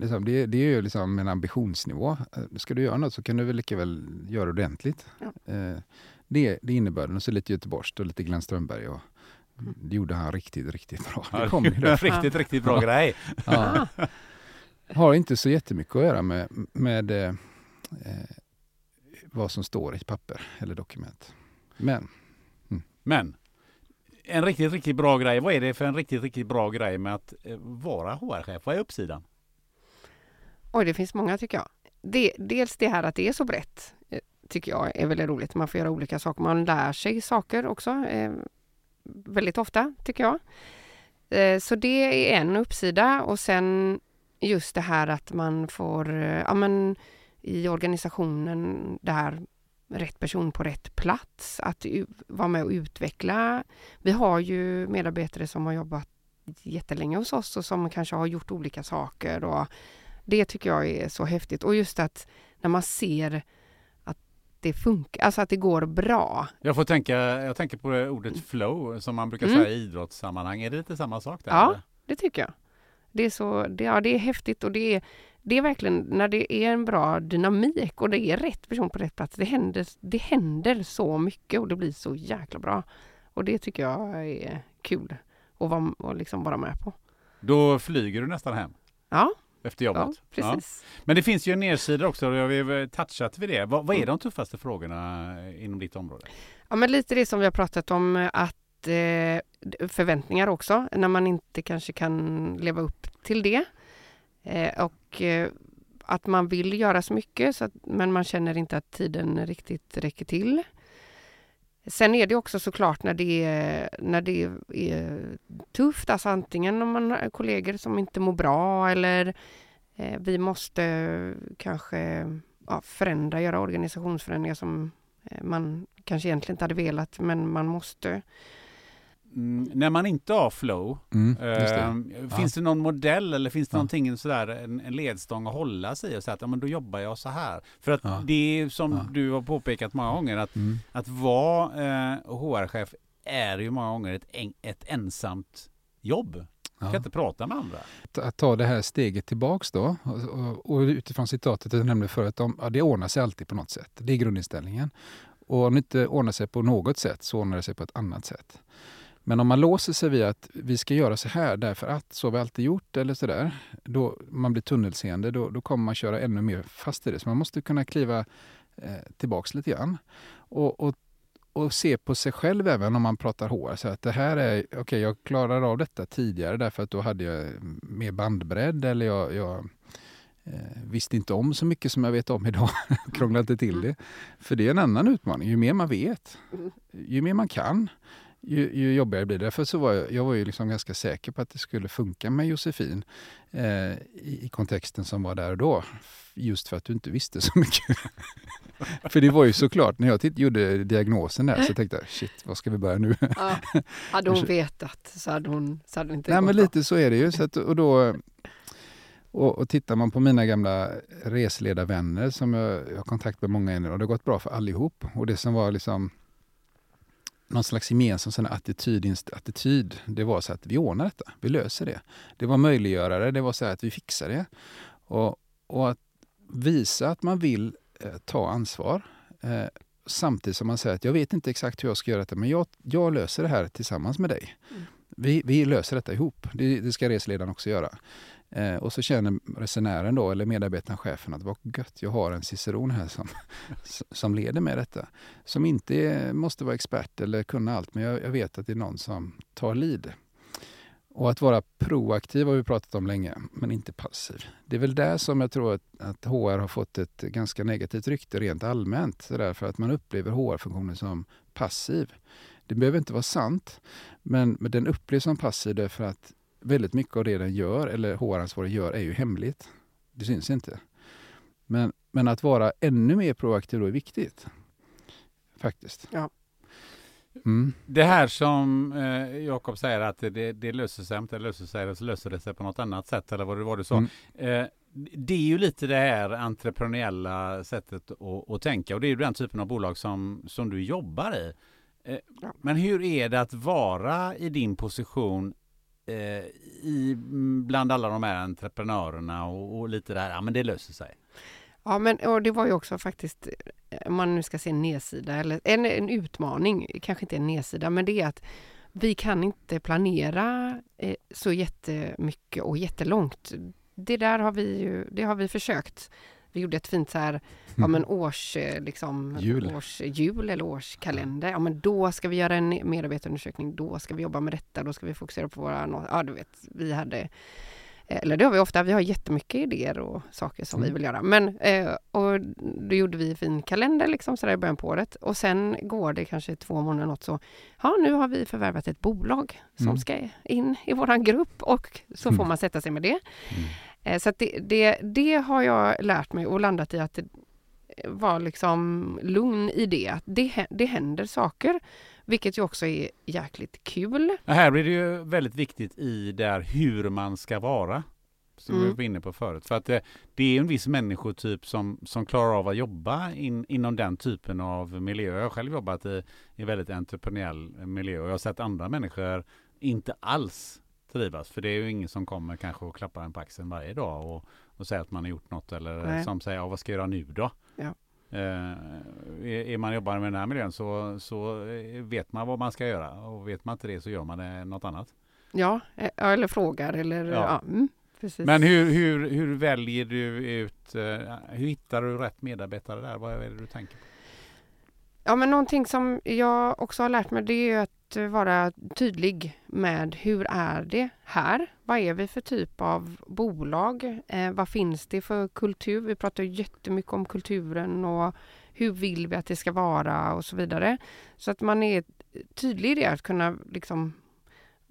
Liksom, det, det, är ju liksom en ambitionsnivå. Eh, ska du göra något så kan du väl lika väl göra ordentligt. Ja. Eh, det, det innebär den. Och så lite Göteborgs och lite Glenn Strömberg. Och, mm. Det gjorde han riktigt, riktigt bra. Det kom ju *laughs* riktigt, riktigt bra grej. Ja. Har inte så jättemycket att göra med, med eh, eh, vad som står i papper eller dokument. Men. Mm. Men. En riktigt, riktigt bra grej. Vad är det för en riktigt, riktigt bra grej med att vara HR-chef? Vad är uppsidan? Oj, det finns många tycker jag. Det, dels det här att det är så brett eh, tycker jag är väldigt roligt. Man får göra olika saker. Man lär sig saker också eh, väldigt ofta tycker jag. Eh, så det är en uppsida och sen just det här att man får, eh, ja men i organisationen där rätt person på rätt plats, att vara med och utveckla. Vi har ju medarbetare som har jobbat jättelänge hos oss och som kanske har gjort olika saker och det tycker jag är så häftigt. Och just att när man ser att det funkar, alltså att det går bra. Jag får tänka, jag tänker på ordet flow som man brukar mm. säga i idrottssammanhang. Är det lite samma sak där? Ja, eller? det tycker jag. Det är, så, det, ja, det är häftigt och det är, det är verkligen när det är en bra dynamik och det är rätt person på rätt plats. Det händer, det händer så mycket och det blir så jäkla bra. Och det tycker jag är kul att vara, och liksom vara med på. Då flyger du nästan hem? Ja, efter jobbet. Ja, precis. Ja. Men det finns ju en nedsida också och vi har touchat vid det. Vad, vad är mm. de tuffaste frågorna inom ditt område? Ja, men lite det som vi har pratat om att eh, förväntningar också, när man inte kanske kan leva upp till det. Eh, och eh, att man vill göra så mycket så att, men man känner inte att tiden riktigt räcker till. Sen är det också såklart när det är, när det är tufft, alltså antingen om man har kollegor som inte mår bra eller eh, vi måste kanske ja, förändra, göra organisationsförändringar som eh, man kanske egentligen inte hade velat, men man måste. Mm, när man inte har flow, mm, eh, finns ja. det någon modell eller finns det ja. någonting sådär, en, en ledstång att hålla sig i och säga att ja, men då jobbar jag så här? För att ja. det är som ja. du har påpekat många gånger att, mm. att vara eh, HR-chef är ju många gånger ett, en, ett ensamt jobb. Du kan inte prata med andra. Att ta det här steget tillbaks då och, och, och utifrån citatet jag nämnde förut, om, ja, det ordnar sig alltid på något sätt. Det är grundinställningen. Och om det inte ordnar sig på något sätt så ordnar det sig på ett annat sätt. Men om man låser sig vid att vi ska göra så här därför att så har vi alltid gjort eller så där. Då man blir tunnelseende, då, då kommer man köra ännu mer fast i det. Så man måste kunna kliva eh, tillbaks lite grann. Och, och, och se på sig själv även om man pratar HR. Så att det här är, okej okay, jag klarar av detta tidigare därför att då hade jag mer bandbredd eller jag, jag eh, visste inte om så mycket som jag vet om idag. *laughs* Krånglade inte till det. För det är en annan utmaning. Ju mer man vet, ju mer man kan, ju, ju jobbigare blir det. Därför så var jag, jag var ju liksom ganska säker på att det skulle funka med Josefin eh, i, i, kontexten som var där och då. Just för att du inte visste så *laughs* mycket. för det var ju såklart, när jag titt, gjorde diagnosen där så *laughs* tänkte jag, shit, vad ska vi börja nu? ja, hade hon *laughs* vetat så hade hon så hade inte Nej, men lite så är det ju. Så att, och då, och, och tittar man på mina gamla resledarvänner som jag, jag har kontakt med många ännu och det har gått bra för allihop. Och det som var liksom någon slags gemensam sån attityd, attityd, det var så att vi ordnar detta, vi löser det. Det var möjliggörare, det var så att vi fixar det. Och, och att visa att man vill eh, ta ansvar eh, samtidigt som man säger att jag vet inte exakt hur jag ska göra detta, men jag, jag löser det här tillsammans med dig. Mm. Vi, vi löser detta ihop. Det, det ska resledaren också göra. Eh, och så känner resenären då, eller medarbetaren, chefen att vad gött, jag har en ciceron här som, som leder med detta. Som inte måste vara expert eller kunna allt, men jag, jag vet att det är någon som tar lid. Och att vara proaktiv har vi pratat om länge, men inte passiv. Det är väl där som jag tror att, att HR har fått ett ganska negativt rykte rent allmänt. Så därför att man upplever HR-funktionen som passiv. Det behöver inte vara sant, men, men den upplevs som passiv därför att väldigt mycket av det den gör, eller HR-ansvarig gör, är ju hemligt. Det syns inte. Men, men att vara ännu mer proaktiv då är viktigt. Faktiskt. Ja. Mm. Det här som eh, Jakob säger att det, det löser sig inte, löser sig, eller så löser det sig på något annat sätt, eller vad det var du sa. Mm. Eh, det är ju lite det här entreprenöriella sättet att, att, tänka och det är ju den typen av bolag som, som du jobbar i. Eh, men hur är det att vara i din position eh, i, mm, bland alla de här entreprenörerna och, och lite där, ja men det löser sig. Ja, men och det var ju också faktiskt, eh, om man nu ska se en nedsida, eller en, en utmaning, kanske inte en nedsida, men det är att vi kan inte planera eh, så jättemycket och jättelångt. Det där har vi ju, det har vi försökt. Vi gjorde ett fint så här, ja men års, eh, liksom, jul. års jul eller årskalender. Ja men då ska vi göra en medarbetarundersökning, då ska vi jobba med detta, då ska vi fokusera på våra, ja du vet, vi hade eller det har vi ofta, vi har jättemycket idéer och saker som mm. vi vill göra. Men, eh, och då gjorde vi en fin kalender liksom sådär i början på året. Och sen går det kanske två månader något så, ja nu har vi förvärvat ett bolag som mm. ska in i våran grupp och så får mm. man sätta sig med det. Mm. Eh, så det, det, det har jag lärt mig och landat i att var liksom lugn i det. Att det, det händer saker. Vilket ju också är jäkligt kul. här blir det ju väldigt viktigt i där hur man ska vara. Som mm. vi var inne på förut. För att det, det är en viss människotyp som, som klarar av att jobba in, inom den typen av miljö. Jag har själv jobbat i, i väldigt entreprenöriell miljö och jag har sett andra människor inte alls trivas. För det är ju ingen som kommer kanske och klappar en på axeln varje dag och, och säger att man har gjort något eller Nej. som säger, ja, vad ska jag göra nu då? Ja. Eh, är man jobbar med den här miljön så, så vet man vad man ska göra och vet man inte det så gör man det något annat. Ja, eh, eller frågar eller ja. ja mm, Men hur, hur, hur väljer du ut, eh, hur hittar du rätt medarbetare där? Vad är det du tänker på? Ja, men någonting som jag också har lärt mig det är att eh, vara tydlig med hur är det här? Vad är vi för typ av bolag? Eh, vad finns det för kultur? Vi pratar jättemycket om kulturen och hur vill vi att det ska vara och så vidare. Så att man är tydlig i det, att kunna liksom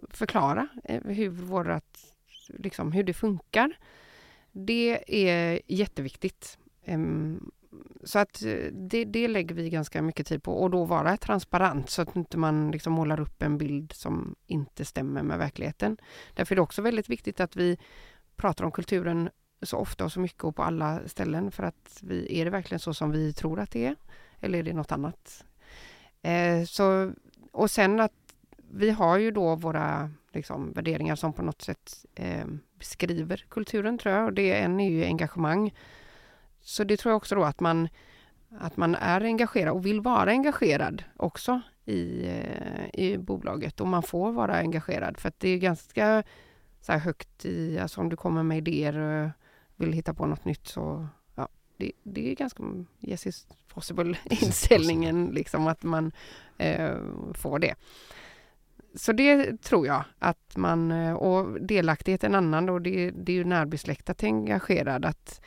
förklara eh, hur, vårat, liksom, hur det funkar. Det är jätteviktigt. Um, så att eh, det, det lägger vi ganska mycket tid på och då vara transparent så att inte man liksom målar upp en bild som inte stämmer med verkligheten. Därför är det också väldigt viktigt att vi pratar om kulturen så ofta och så mycket och på alla ställen för att vi, är det verkligen så som vi tror att det är? Eller är det något annat? Eh, så, och sen att vi har ju då våra liksom, värderingar som på något sätt eh, beskriver kulturen tror jag och det en är ju engagemang så det tror jag också då att man, att man är engagerad och vill vara engagerad också i, eh, i bolaget. Och man får vara engagerad för att det är ganska så här högt i, alltså om du kommer med idéer och vill hitta på något nytt så ja, det, det är ganska yes is possible *laughs* inställningen liksom att man eh, får det. Så det tror jag att man, eh, och delaktighet är en annan och det, det är ju närbesläktat engagerad att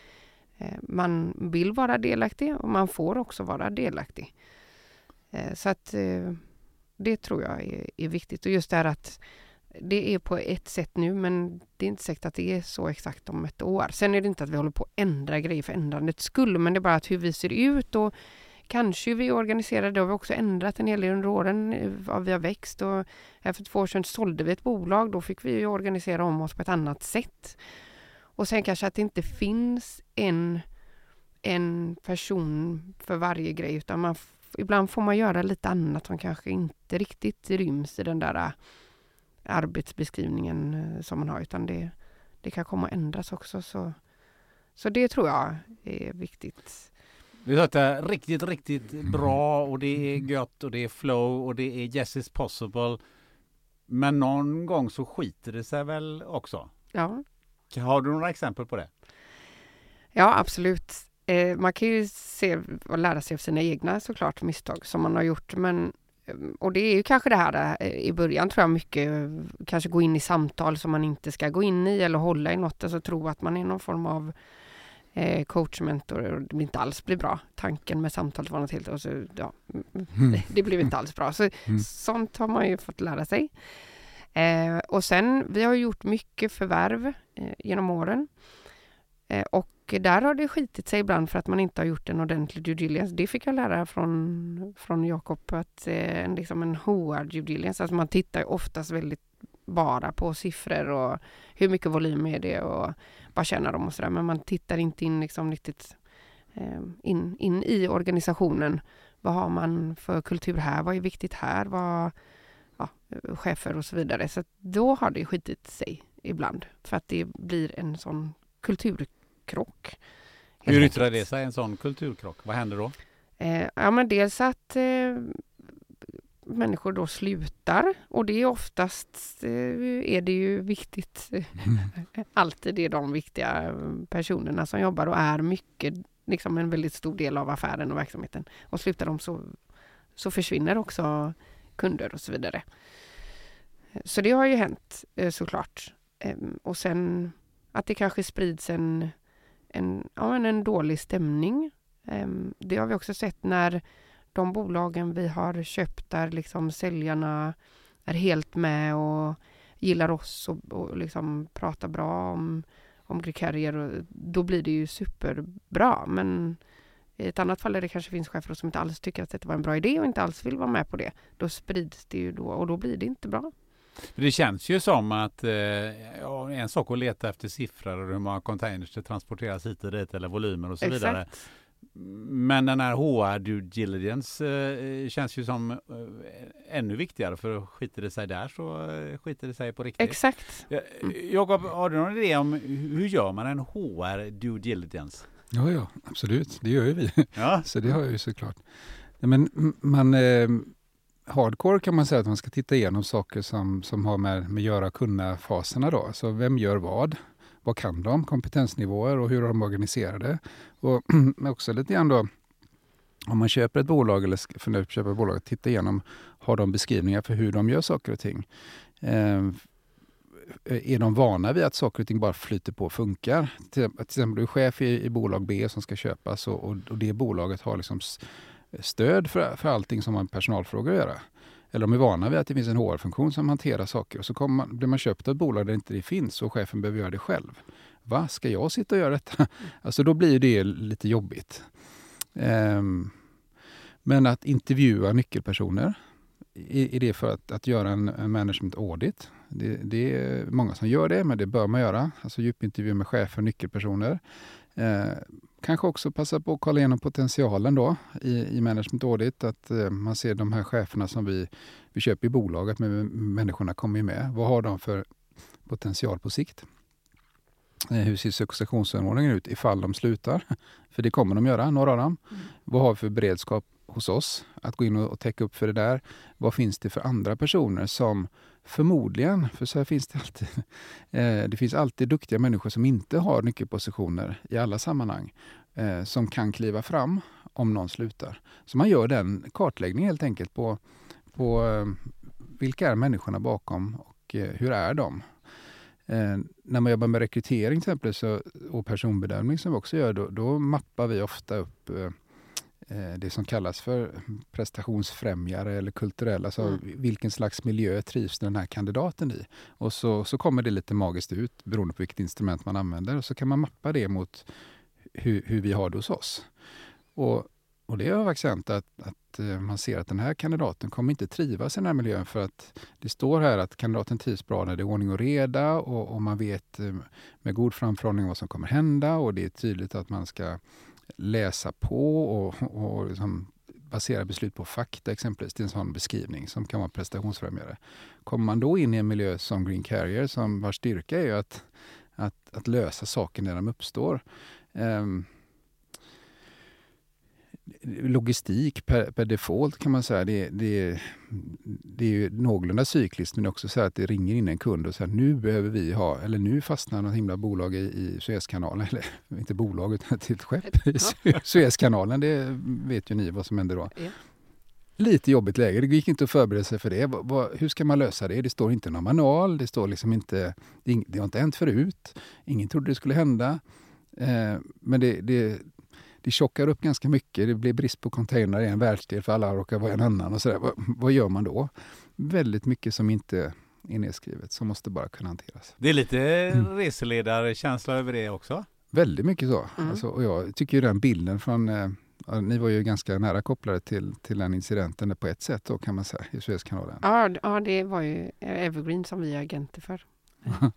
Eh, man vill vara delaktig och man får också vara delaktig. Eh, så att eh, det tror jag är, är viktigt och just det här att det är på ett sätt nu men det är inte säkert att det är så exakt om ett år. Sen är det inte att vi håller på att ändra grejer för ändrandets skull men det är bara att hur vi ser ut och kanske vi organiserar, det har vi också ändrat en hel del under åren. Vi har växt och här för två år sedan sålde vi ett bolag. Då fick vi organisera om oss på ett annat sätt. Och sen kanske att det inte finns en, en person för varje grej utan man, ibland får man göra lite annat som kanske inte riktigt ryms i den där äh, arbetsbeskrivningen äh, som man har utan det, det kan komma att ändras också. Så, så det tror jag är viktigt. Vi har det riktigt, riktigt bra och det är gött och det är flow och det är yes is possible. Men någon gång så skiter det sig väl också? Ja. Har du några exempel på det? Ja, absolut. Eh, man kan ju se och lära sig av sina egna såklart misstag som man har gjort. Men, eh, och det är ju kanske det här eh, i början tror jag mycket, kanske gå in i samtal som man inte ska gå in i eller hålla i något, alltså tro att man är någon form av eh, coach, mentor och det inte alls blir bra. Tanken med samtalet var något helt och så, ja, mm. *laughs* det blev inte alls bra. Så, mm. Sånt har man ju fått lära sig. Eh, och sen, vi har gjort mycket förvärv Eh, genom åren. Eh, och där har det skitit sig ibland för att man inte har gjort en ordentlig due diligence. Det fick jag lära från, från Jakob, att eh, liksom en HR due diligence, alltså man tittar oftast väldigt bara på siffror och hur mycket volym är det och vad tjänar de och sådär. Men man tittar inte in liksom riktigt eh, in, in i organisationen. Vad har man för kultur här? Vad är viktigt här? Vad, ja, chefer och så vidare. Så då har det skitit sig ibland för att det blir en sån kulturkrock. Hur yttrar det sig, en sån kulturkrock? Vad händer då? Eh, ja, men dels att eh, människor då slutar och det är oftast eh, är det ju viktigt. *laughs* Alltid är de viktiga personerna som jobbar och är mycket, liksom en väldigt stor del av affären och verksamheten. Och slutar de så, så försvinner också kunder och så vidare. Så det har ju hänt eh, såklart. Ehm, och sen att det kanske sprids en, en, ja, en dålig stämning. Ehm, det har vi också sett när de bolagen vi har köpt där liksom säljarna är helt med och gillar oss och, och liksom pratar bra om, om Grekarier då blir det ju superbra. Men i ett annat fall där det kanske finns chefer som inte alls tycker att det var en bra idé och inte alls vill vara med på det. Då sprids det ju då och då blir det inte bra. Det känns ju som att eh, ja, en sak att leta efter siffror och hur många containers det transporteras hit och dit eller volymer och så Exakt. vidare. Men den här HR due diligence eh, känns ju som eh, ännu viktigare för skiter det sig där så eh, skiter det sig på riktigt. Exakt. Jakob, har du någon idé om hur gör man en HR due diligence? Ja, ja, absolut. Det gör ju vi. Ja. *laughs* så det har jag ju såklart. Men man, eh, hardcore kan man säga att man ska titta igenom saker som, som har med, med göra kunna-faserna då. Så vem gör vad? vad kan de? Kompetensnivåer och hur är de organiserade? Och *clears throat* också lite grann då, om man köper ett bolag eller funderar på att köpa ett bolag, titta igenom, har de beskrivningar för hur de gör saker och ting? Ehm, eh, är de vana vid att saker och ting bara flyter på och funkar? Till, till exempel du är chef i, i bolag B som ska köpas och, och, och det bolaget har liksom stöd för, för allting som har med personalfrågor att göra. Eller de är vana vid att det finns en HR-funktion som hanterar saker och så man, blir man köpt av ett bolag där inte det finns och chefen behöver göra det själv. Va, ska jag sitta och göra detta? *laughs* Alltså då blir det lite jobbigt. Um, men att intervjua nyckelpersoner, är, det för att, att göra en, en management audit? Det, det, är många som gör det, men det bör man göra. Alltså djupintervju med chefer och nyckelpersoner. Eh, kanske också passa på att kolla igenom potentialen då i, i management audit. Att eh, man ser de här cheferna som vi, vi köper i bolaget, men människorna kommer ju med. Vad har de för potential på sikt? Eh, hur ser successionsanordningen ut ifall de slutar? *laughs* För det kommer de göra, några av dem. Mm. Vad har vi för beredskap hos oss, att gå in och, och täcka upp för det där. Vad finns det för andra personer som förmodligen, för så här finns det alltid, *laughs* eh, det finns alltid duktiga människor som inte har nyckelpositioner i alla sammanhang, eh, som kan kliva fram om någon slutar. Så man gör den kartläggningen helt enkelt på, på eh, vilka är människorna bakom och eh, hur är de? Eh, när man jobbar med rekrytering till exempel så, och personbedömning som vi också gör, då, då mappar vi ofta upp eh, det som kallas för prestationsfrämjare eller kulturella. Alltså mm. Vilken slags miljö trivs den här kandidaten i? Och så, så kommer det lite magiskt ut beroende på vilket instrument man använder. Och så kan man mappa det mot hur, hur vi har det hos oss. Och och det har faktiskt hänt att, att eh, man ser att den här kandidaten kommer inte trivas i den här miljön för att det står här att kandidaten trivs bra när det är ordning och reda och, och man vet eh, med god framförhållning vad som kommer hända och det är tydligt att man ska läsa på och, och liksom basera beslut på fakta exempelvis. Det är en sån beskrivning som kan vara prestationsfrämjare. Kommer man då in i en miljö som Green Carrier som vars styrka är att, att, att lösa saker när de uppstår. Um, logistik per, per, default kan man säga. Det, det, det är ju någorlunda cykliskt men det är också så att det ringer in en kund och säger nu behöver vi ha, eller nu fastnar något himla bolag i, i Suezkanalen, *laughs* eller inte bolag utan ett skepp i Suezkanalen. Det vet ju ni vad som händer då. Ja. Lite jobbigt läge, det gick inte att förbereda sig för det. Vad, hur ska man lösa det? Det står inte någon manual, det står liksom inte, det, det har inte hänt förut. Ingen trodde det skulle hända. Eh, men det, det det tjockar upp ganska mycket. Det blir brist på containrar i en världsdel för alla råkar vara en annan. och så vad, vad gör man då? Väldigt mycket som inte är nedskrivet, som måste bara kunna hanteras. Det är lite mm. reseledarkänsla över det också? Väldigt mycket så. Mm. Alltså, och jag tycker den bilden från eh, ni var ju ganska nära kopplade till, till den incidenten på ett sätt då kan man säga i Suezkanalen. Ja, ja, det var ju Evergreen som vi är agenter för. *laughs*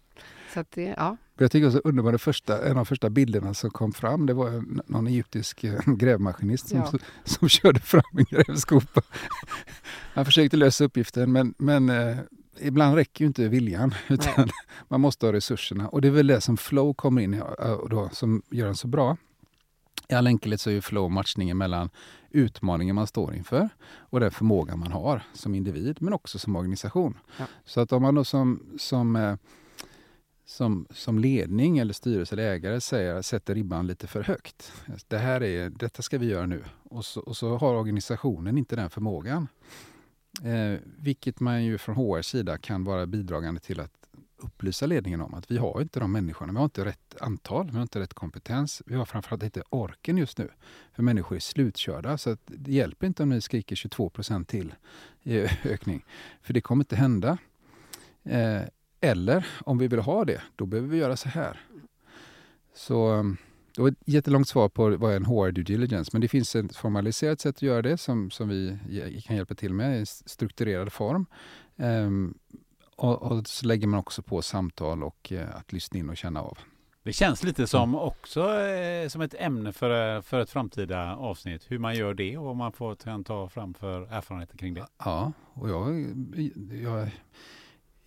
Så att det, ja. Jag tycker också underbar, första, en av de första bilderna som kom fram, det var någon egyptisk eh, *laughs* grävmaskinist som, ja. som, körde fram en grävskopa. *laughs* Han försökte lösa uppgiften men, men eh, ibland räcker ju inte viljan, *laughs* utan man måste ha resurserna. Och det är väl det som flow kommer in i, och då, som gör den så bra. I all enkelhet så är ju flow matchningen mellan utmaningen man står inför och den förmåga man har som individ, men också som organisation. Ja. Så att om man då som, som eh, som, som ledning eller styrelse eller ägare säger, sätter ribban lite för högt. Det här är, detta ska vi göra nu. Och så, och så har organisationen inte den förmågan. Eh, vilket man ju från HR sida kan vara bidragande till att upplysa ledningen om att vi har inte de människorna. Vi har inte rätt antal, vi har inte rätt kompetens. Vi har framförallt inte orken just nu. För människor är slutkörda. Så det hjälper inte om ni skriker 22 procent till i ökning. För det kommer inte hända. Eh, eller om vi vill ha det, då behöver vi göra så här. Så um, det var ett jättelångt svar på vad är en HR due diligence. Men det finns ett formaliserat sätt att göra det som, som vi kan hjälpa till med i strukturerad form. Um, och, och, så lägger man också på samtal och uh, att lyssna in och känna av. Det känns lite som mm. också eh, som ett ämne för, för ett framtida avsnitt. Hur man gör det och vad man får ta fram för erfarenheter kring det. Ja, och jag, jag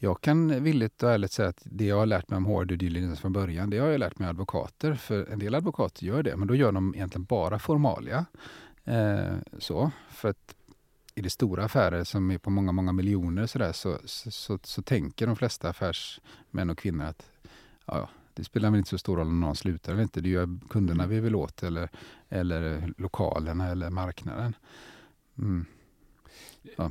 jag kan villigt och ärligt säga att det jag har lärt mig om HR due diligence från början, det har jag lärt mig av advokater. För en del advokater gör det, men då gör de egentligen bara formalia. Eh, så, för att i det stora affärer som är på många, många miljoner så, där, så, så, så, så tänker de flesta affärsmän och kvinnor att ja, det spelar väl inte så stor roll om någon slutar eller inte. Det gör kunderna vi vill åt eller, eller lokalerna eller marknaden. Mm. Ja.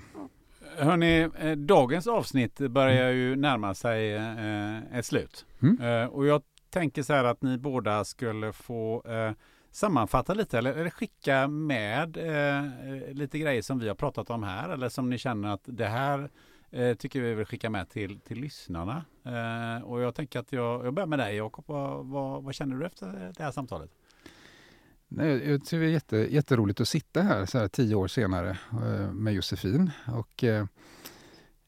Hörni, eh, dagens avsnitt börjar ju närma sig eh, ett slut. Mm. Eh, och jag tänker så här att ni båda skulle få sammanfatta lite eller, skicka med lite grejer som vi har pratat om här eller som ni känner att det här tycker vi vill skicka med till, till lyssnarna. och jag tänker att jag, jag börjar med dig Jakob. Vad, vad, vad känner du efter det här samtalet? Nej, jag tycker det är jätte, jätteroligt att sitta här så här tio år senare eh, med Josefin. Och, eh,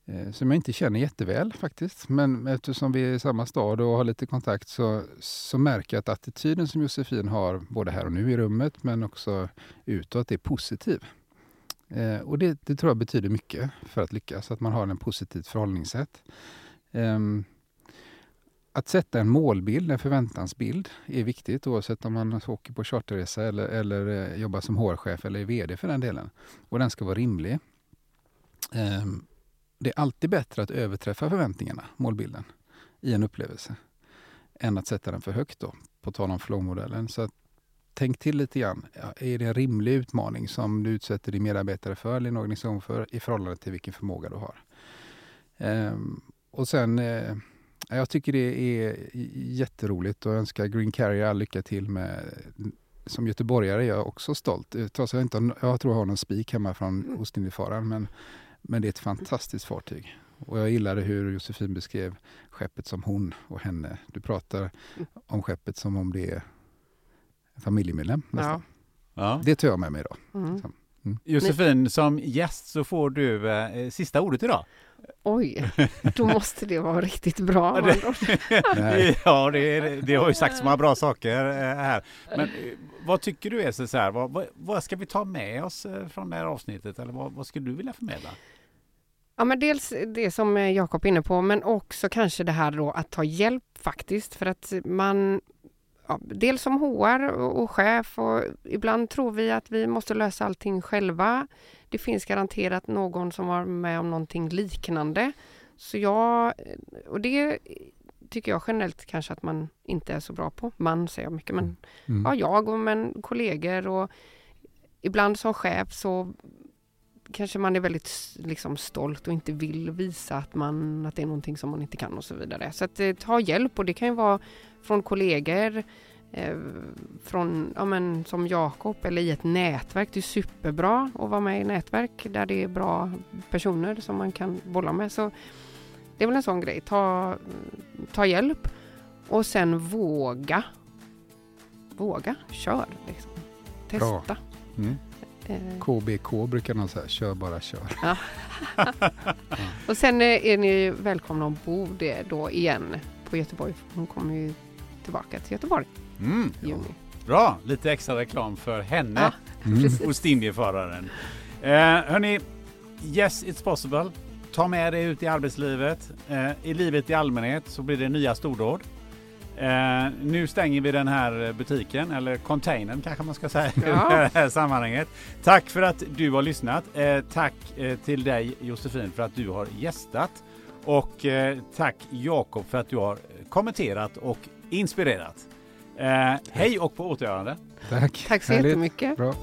eh, som jag inte känner jätteväl faktiskt. Men eftersom vi är i samma stad och har lite kontakt så, så märker jag att attityden som Josefin har, både här och nu i rummet men också utåt, är positiv. Eh, och det, det, tror jag betyder mycket för att lyckas, att man har en positivt förhållningssätt. Eh, att sätta en målbild, en förväntansbild, är viktigt oavsett om man åker på charterresa eller, eller eh, jobbar som HR-chef eller är VD för den delen. Och den ska vara rimlig. Ehm, det är alltid bättre att överträffa förväntningarna, målbilden, i en upplevelse, än att sätta den för högt då, på tal om flow-modellen. Så att, tänk till lite grann. Är det en rimlig utmaning som du utsätter din medarbetare för eller din organisation för i förhållande till vilken förmåga du har? Ehm, och sen eh, jag tycker det är jätteroligt och önskar Green Carrier all lycka till med som göteborgare är jag också stolt. Trots jag, inte, jag tror jag har någon spik hemma från mm. Ostindiefararen men, men det är ett fantastiskt fartyg. Och jag gillade hur Josefin beskrev skeppet som hon och henne. Du pratar om skeppet som om det är en familjemedlem nästan. Ja. Ja. Det tar jag med mig idag. Mm. Mm. Josefin, som gäst så får du eh, sista ordet idag. Oj, *laughs* då måste det vara riktigt bra. ja, det, *laughs* det, har ju sagt så många bra saker eh, här. Men eh, vad tycker du är så här, vad, vad, vad, ska vi ta med oss eh, från det här avsnittet? Eller vad, vad skulle du vilja förmedla? Ja, men dels det som Jakob är inne på, men också kanske det här då att ta hjälp faktiskt. För att man ja, dels som HR och, och chef och ibland tror vi att vi måste lösa allting själva. Det finns garanterat någon som var med om någonting liknande. Så jag, och det tycker jag generellt kanske att man inte är så bra på. Man säger jag mycket, men mm. mm. ja, jag och men kollegor och ibland som chef så kanske man är väldigt liksom, stolt och inte vill visa att, man, att det är någonting som man inte kan och så vidare. Så att eh, ta hjälp och det kan ju vara från kollegor, eh, från, ja, men, som Jakob eller i ett nätverk. Det är superbra att vara med i nätverk där det är bra personer som man kan bolla med. Så det är väl en sån grej. Ta, ta hjälp och sen våga. Våga, kör. Liksom. Testa. Mm. KBK eh. brukar man säga, kör bara kör. Ja. *laughs* och sen är ni välkomna ombord då igen på Göteborg. Hon kommer ju tillbaka till Göteborg. Mm. Juni. Bra, lite extra reklam för henne ja, mm. och Stindieföraren. Eh, hörni, yes it's possible. Ta med det ut i arbetslivet. Eh, I livet i allmänhet så blir det nya stordåd. Eh, nu stänger vi den här butiken, eller containern kanske man ska säga ja. i det här sammanhanget. Tack för att du har lyssnat. Eh, tack eh, till dig Josefin för att du har gästat. Och eh, tack Jakob för att du har kommenterat och inspirerat. Eh, hej och på återgörande. Tack. Tack så Härligt. jättemycket. Bra.